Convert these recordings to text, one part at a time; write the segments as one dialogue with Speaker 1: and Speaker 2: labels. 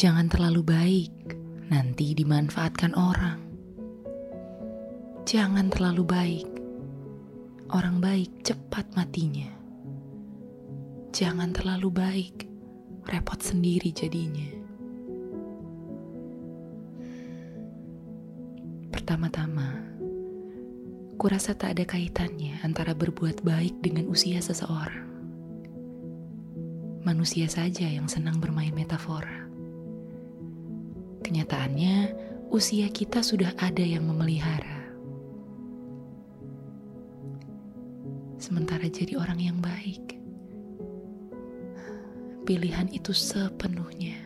Speaker 1: Jangan terlalu baik, nanti dimanfaatkan orang. Jangan terlalu baik, orang baik cepat matinya. Jangan terlalu baik, repot sendiri jadinya. Pertama-tama, kurasa tak ada kaitannya antara berbuat baik dengan usia seseorang. Manusia saja yang senang bermain metafora. Kenyataannya, usia kita sudah ada yang memelihara. Sementara jadi orang yang baik, pilihan itu sepenuhnya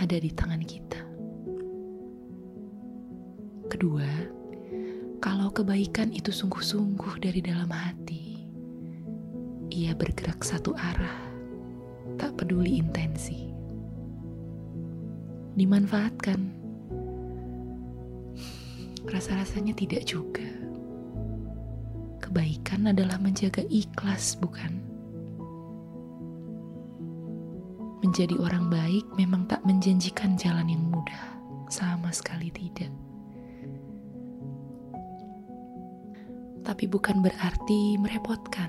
Speaker 1: ada di tangan kita. Kedua, kalau kebaikan itu sungguh-sungguh dari dalam hati, ia bergerak satu arah, tak peduli intensi. Dimanfaatkan, rasa-rasanya tidak juga. Kebaikan adalah menjaga ikhlas, bukan? Menjadi orang baik memang tak menjanjikan jalan yang mudah, sama sekali tidak. Tapi bukan berarti merepotkan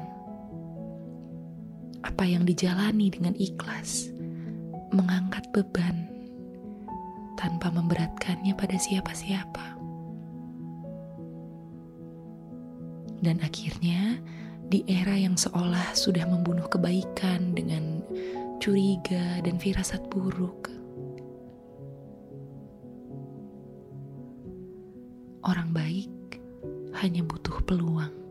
Speaker 1: apa yang dijalani dengan ikhlas, mengangkat beban tanpa memberatkannya pada siapa-siapa. Dan akhirnya, di era yang seolah sudah membunuh kebaikan dengan curiga dan firasat buruk, orang baik hanya butuh peluang.